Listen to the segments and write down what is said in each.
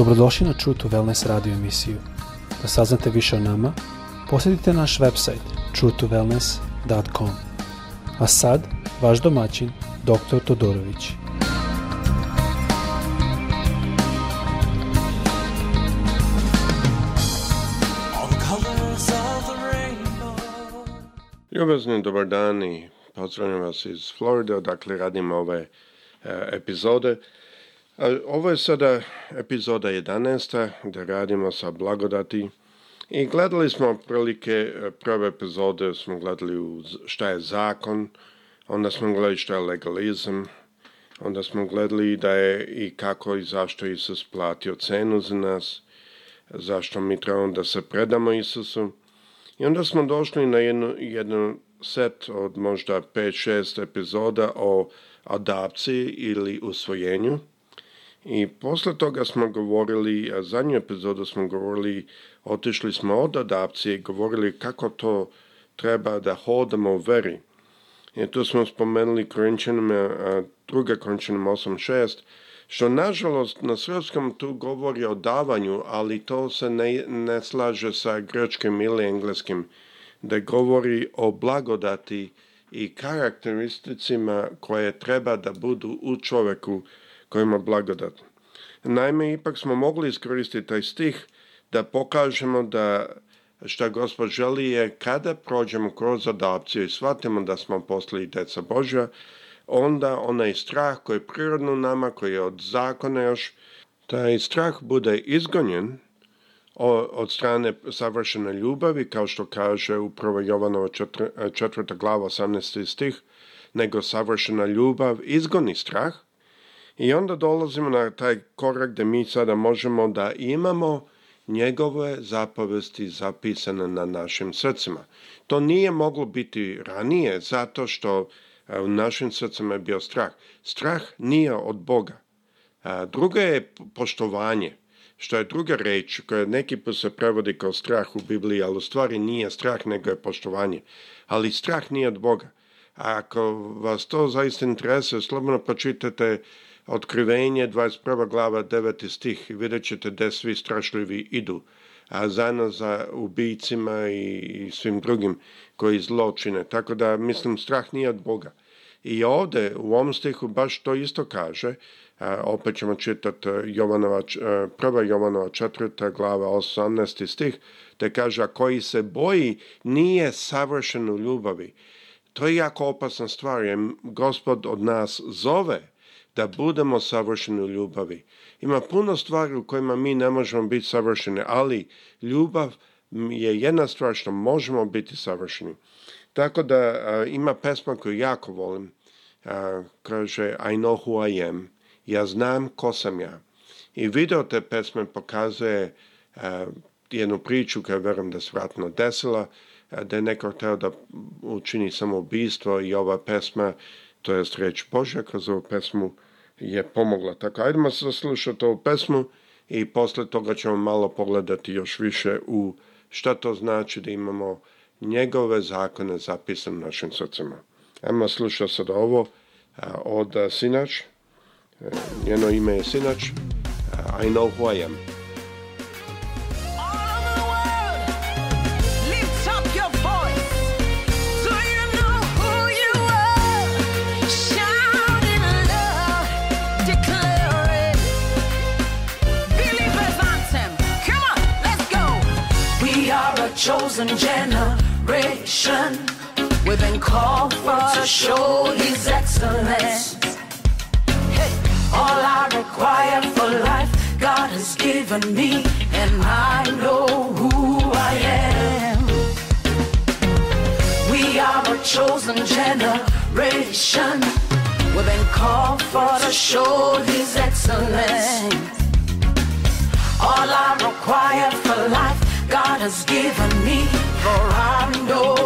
Dobrodošli na True to Wellness radio emisiju. Da saznate više o nama, posjetite naš website truetowellness.com. A sad, vaš domaćin, dr. Todorović. Ljubazni dobar dan i pozdravljam vas iz Floride, odakle radimo ove e, epizode. Ovo je sada epizoda 11. gdje radimo sa blagodati i gledali smo prilike, e, prve epizode smo gledali šta je zakon, onda smo gledali šta je legalizam, onda smo gledali da je i kako i zašto Isus platio cenu za nas, zašto mi trebamo da se predamo Isusu. I onda smo došli na jednu, jedan set od možda 5-6 epizoda o adapciji ili usvojenju. I posle toga smo govorili, a zadnju epizodu smo govorili, otišli smo od adapcije, govorili kako to treba da hodamo u veri. I tu smo spomenuli Korinčanima, druga Korinčanima 8.6, što nažalost na srpskom tu govori o davanju, ali to se ne, slaže sa grečkim ili engleskim, da govori o blagodati i karakteristicima koje treba da budu u čoveku, kojima blagodat. Naime, ipak smo mogli iskoristiti taj stih da pokažemo da šta Gospod želi je kada prođemo kroz adapciju i shvatimo da smo postali djeca Božja, onda onaj strah koji je prirodno nama, koji je od zakona još, taj strah bude izgonjen od strane savršene ljubavi, kao što kaže upravo Jovanova četvrta glava 18. stih, nego savršena ljubav izgoni strah – i onda dolazimo na taj korak da mi sada možemo da imamo njegove zapovesti zapisane na našim srcima. To nije moglo biti ranije zato što e, u našim srcima je bio strah. Strah nije od Boga. Druga je poštovanje, što je druga reč koja neki put se prevodi kao strah u Bibliji, ali u stvari nije strah nego je poštovanje. Ali strah nije od Boga ako vas to zaista interese, slobodno počitajte Otkrivenje, 21. glava, 9. stih i vidjet ćete gdje svi strašljivi idu. A za za ubijcima i, svim drugim koji zločine. Tako da, mislim, strah nije od Boga. I ovdje u ovom stihu baš to isto kaže, opet ćemo čitati e, Jovanova, e, prva Jovanova četvrta glava 18. stih, te kaže, a koji se boji nije savršen u ljubavi, to je jako opasna stvar, jer gospod od nas zove da budemo savršeni u ljubavi. Ima puno stvari u kojima mi ne možemo biti savršeni, ali ljubav je jedna stvar što možemo biti savršeni. Tako da ima pesma koju jako volim. A, kaže I know who I am. Ja znam ko sam ja. I video te pesme pokazuje jednu priču koja verujem da se vratno desila E, da je neko hteo da učini samoubistvo i ova pesma, to je reč Božja kroz ovu pesmu je pomogla. Tako, ajdemo saslušati ovu pesmu i posle toga ćemo malo pogledati još više u šta to znači da imamo njegove zakone zapisane u našim srcima. Ajmo slušati sad ovo e, od Sinač. E, njeno ime je Sinač. I know who I am. chosen generation. We've been called for to show His excellence. Hey, all I require for life, God has given me, and I know who I am. We are a chosen generation. We've been called for to show His excellence. has given me, for I know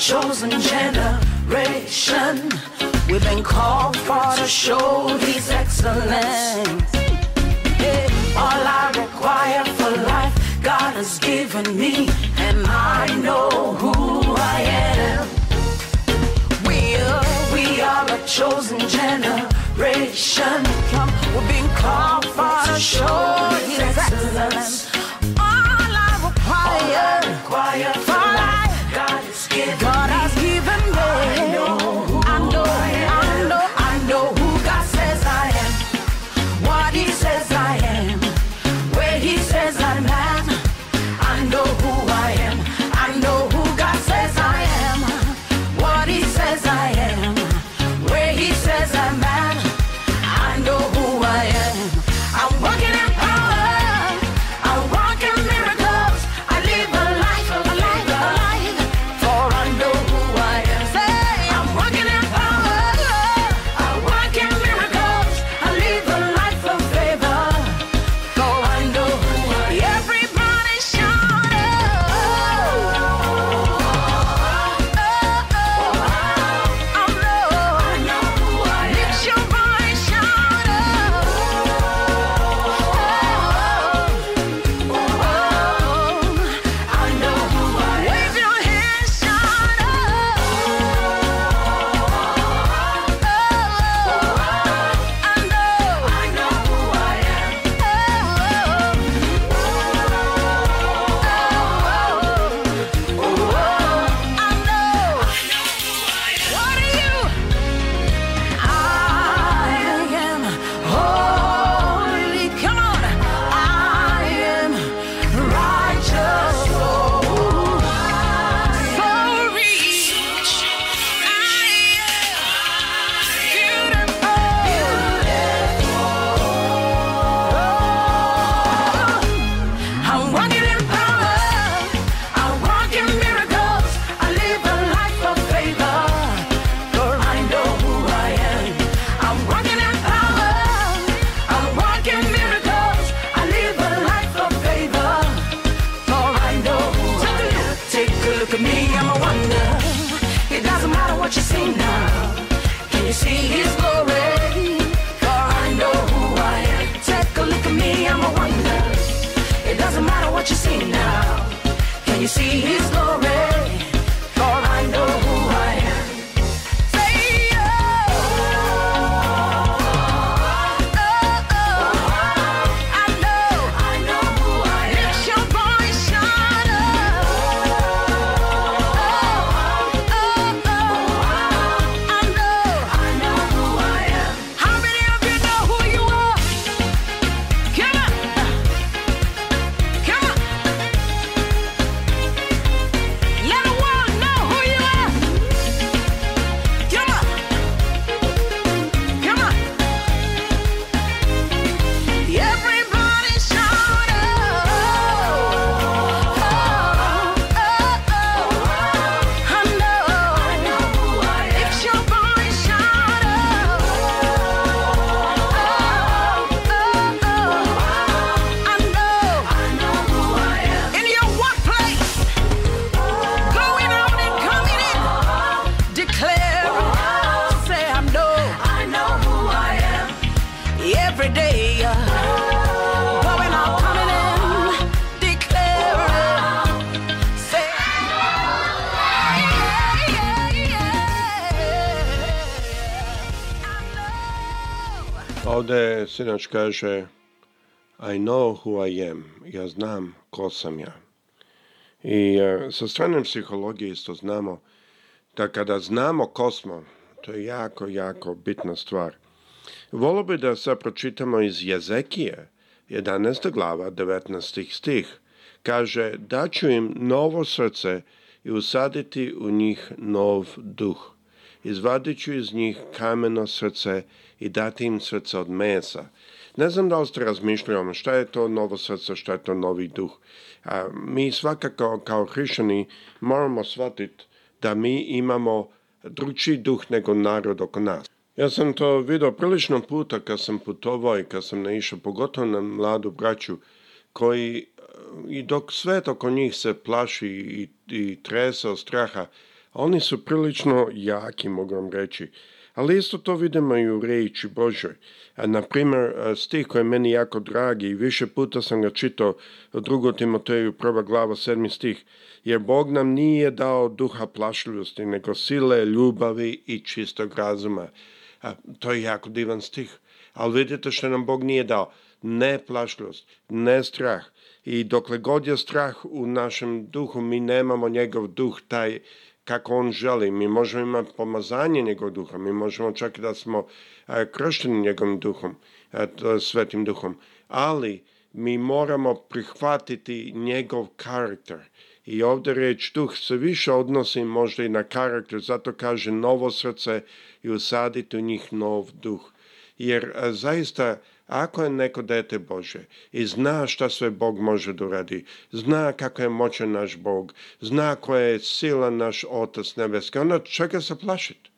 chosen generation. We've been called for to show His excellence. All I require for life, God has given me, and I know who I am. We are, we are a chosen generation. we've been called for to show His excellence. what you see now. Can you see his glory? I know who I am. Take a look at me, I'm a wonder. It doesn't matter what you see now. Can you see his glory? Ovdje sinač kaže I know who I am. Ja znam ko sam ja. I e, sa strane psihologije isto znamo da kada znamo ko smo, to je jako, jako bitna stvar. Volo bi da se pročitamo iz Jezekije, 11. glava, 19. stih. Kaže, ću im novo srce i usaditi u njih nov duh izvadit ću iz njih kameno srce i dati im srce od mesa. Ne znam da li ste razmišljali šta je to novo srce, šta je to novi duh. A, mi svakako kao hrišani moramo shvatiti da mi imamo dručiji duh nego narod oko nas. Ja sam to vidio prilično puta kad sam putovao i kad sam naišao, pogotovo na mladu braću, koji i dok svet oko njih se plaši i, i trese od straha, oni su prilično jaki, mogu vam reći. Ali isto to vidimo i u reči Božoj. Na primjer, stih koji je meni jako dragi i više puta sam ga čitao drugo Timoteju, prva glava, sedmi stih. Jer Bog nam nije dao duha plašljivosti, nego sile, ljubavi i čistog razuma. A, to je jako divan stih. Ali vidite što nam Bog nije dao. Ne plašljivost, ne strah. I dokle god je strah u našem duhu, mi nemamo njegov duh, taj kako on želi. Mi možemo imati pomazanje njegovog duha, mi možemo čak da smo e, kršteni njegovim duhom, e, svetim duhom, ali mi moramo prihvatiti njegov karakter. I ovdje riječ duh se više odnosi možda i na karakter, zato kaže novo srce i usaditi u njih nov duh. Jer e, zaista ako je neko dete Bože i zna šta sve Bog može da uradi, zna kako je moćan naš Bog, zna koja je sila naš Otac nebeski, onda čega se plašiti?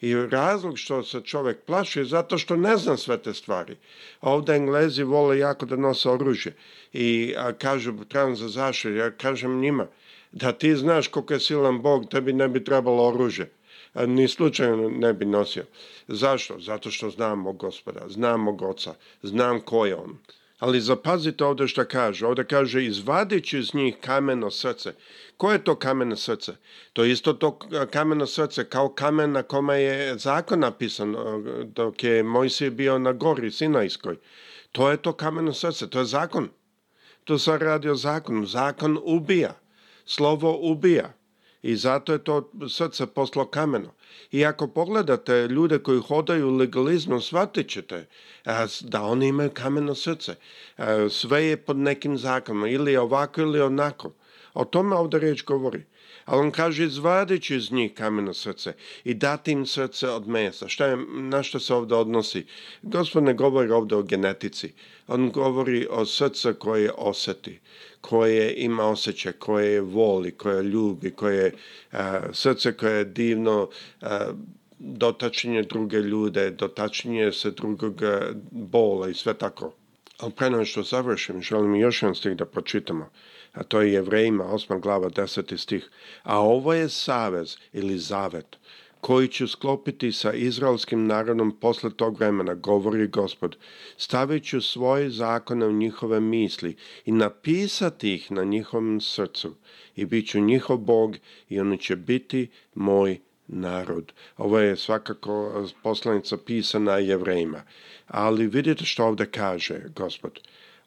I razlog što se čovjek plaši je zato što ne zna sve te stvari. Ovde Englezi vole jako da nose oružje i a, kažu, trebam za zašelj, ja kažem njima, da ti znaš koliko je silan Bog, tebi ne bi trebalo oružje ni slučajno ne bi nosio. Zašto? Zato što znamo gospoda, znam mog oca, znam ko je on. Ali zapazite ovdje što kaže. Ovdje kaže izvadići iz njih kameno srce. Koje je to kameno srce? To je isto to kameno srce kao kamen na kome je zakon napisan dok je mojsij bio na gori Sinajskoj. To je to kameno srce, to je zakon. To se radi zakon, Zakon ubija. Slovo ubija. I zato je to srce poslo kameno. I ako pogledate ljude koji hodaju legalizmom, shvatit ćete e, da oni imaju kameno srce. E, sve je pod nekim zakonom, ili ovako ili onako. O tome ovdje riječ govori. Ali on kaže izvadit ću iz njih kameno srce i dati im srce od mesa. Šta je, na što se ovdje odnosi? Gospod ne govori ovdje o genetici. On govori o srcu koje oseti, koje ima osjećaj, koje voli, koje ljubi, koje srce koje je divno a, dotačenje druge ljude, dotačenje se drugog bola i sve tako. Ali pre što završim, želim još jedan stih da pročitamo a to je Jevrejima, osma glava, deseti stih. A ovo je savez ili zavet koji ću sklopiti sa izraelskim narodom posle tog vremena, govori gospod. Stavit ću svoje zakone u njihove misli i napisati ih na njihovom srcu i bit ću njihov Bog i oni će biti moj narod. Ovo je svakako poslanica pisana jevrejima. Ali vidite što ovdje kaže gospod.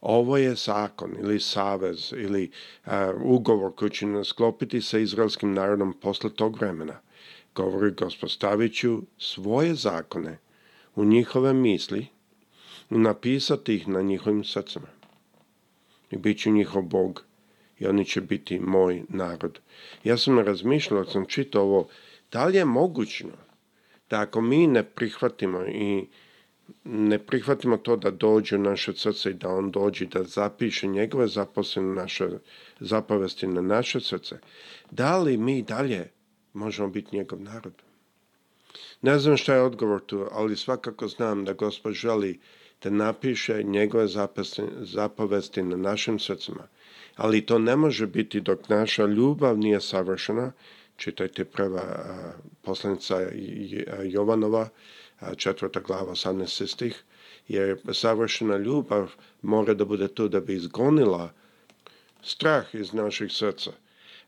Ovo je zakon ili savez ili e, ugovor koji će nas sklopiti sa izraelskim narodom posle tog vremena. Govori ću svoje zakone u njihove misli, i napisati ih na njihovim srcima. I bit ću njihov Bog i oni će biti moj narod. Ja sam razmišljao, sam čitao ovo, da li je mogućno da ako mi ne prihvatimo i ne prihvatimo to da dođe u naše srce i da on dođe da zapiše njegove zaposlene naše zapovesti na naše srce, da li mi dalje možemo biti njegov narod? Ne znam šta je odgovor tu, ali svakako znam da Gospod želi da napiše njegove zapovesti na našim srcima. Ali to ne može biti dok naša ljubav nije savršena, čitajte prva poslanica Jovanova, četvrta glava 18 stih, jer savršena ljubav mora da bude tu da bi izgonila strah iz naših srca.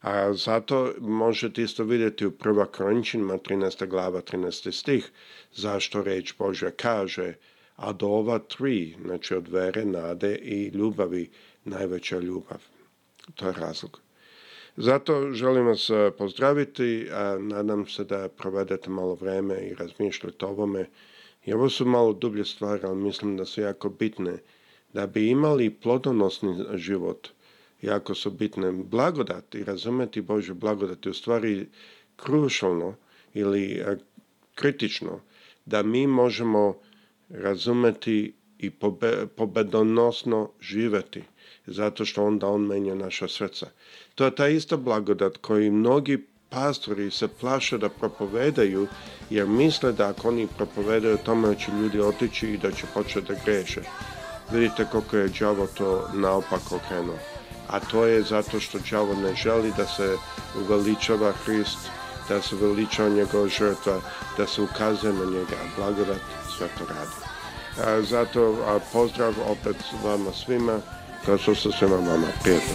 A zato možete isto vidjeti u prva krončinima, 13. glava 13. stih zašto reč Bože kaže a do ova tri, znači od vere, nade i ljubavi, najveća ljubav. To je razlog. Zato želim vas e, pozdraviti, a nadam se da provedete malo vreme i razmišljate o ovome. I ovo su malo dublje stvari, ali mislim da su jako bitne. Da bi imali plodonosni život, jako su bitne blagodati, razumeti Božju blagodati, u stvari krušalno ili e, kritično, da mi možemo razumeti i pobedonosno živjeti zato što onda on menja naša srca. To je ta ista blagodat koju mnogi pastori se plaše da propovedaju jer misle da ako oni propovedaju tome će ljudi otići i da će početi da greše. Vidite koliko je đavo to naopako krenuo. A to je zato što đavo ne želi da se uveličava Hrist, da se uveličava njegova žrtva, da se ukazuje na njega. Blagodat sve to radi. zato pozdrav opet vama svima kao što se svema vama. Prijatno.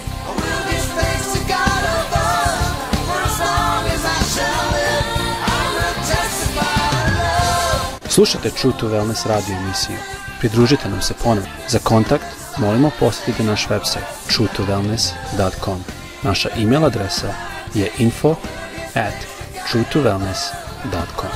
Slušajte True to Wellness radio emisiju. Pridružite nam se ponovno. Za kontakt molimo posjetite naš website truetowellness.com. Naša email adresa je info at truetowellness.com.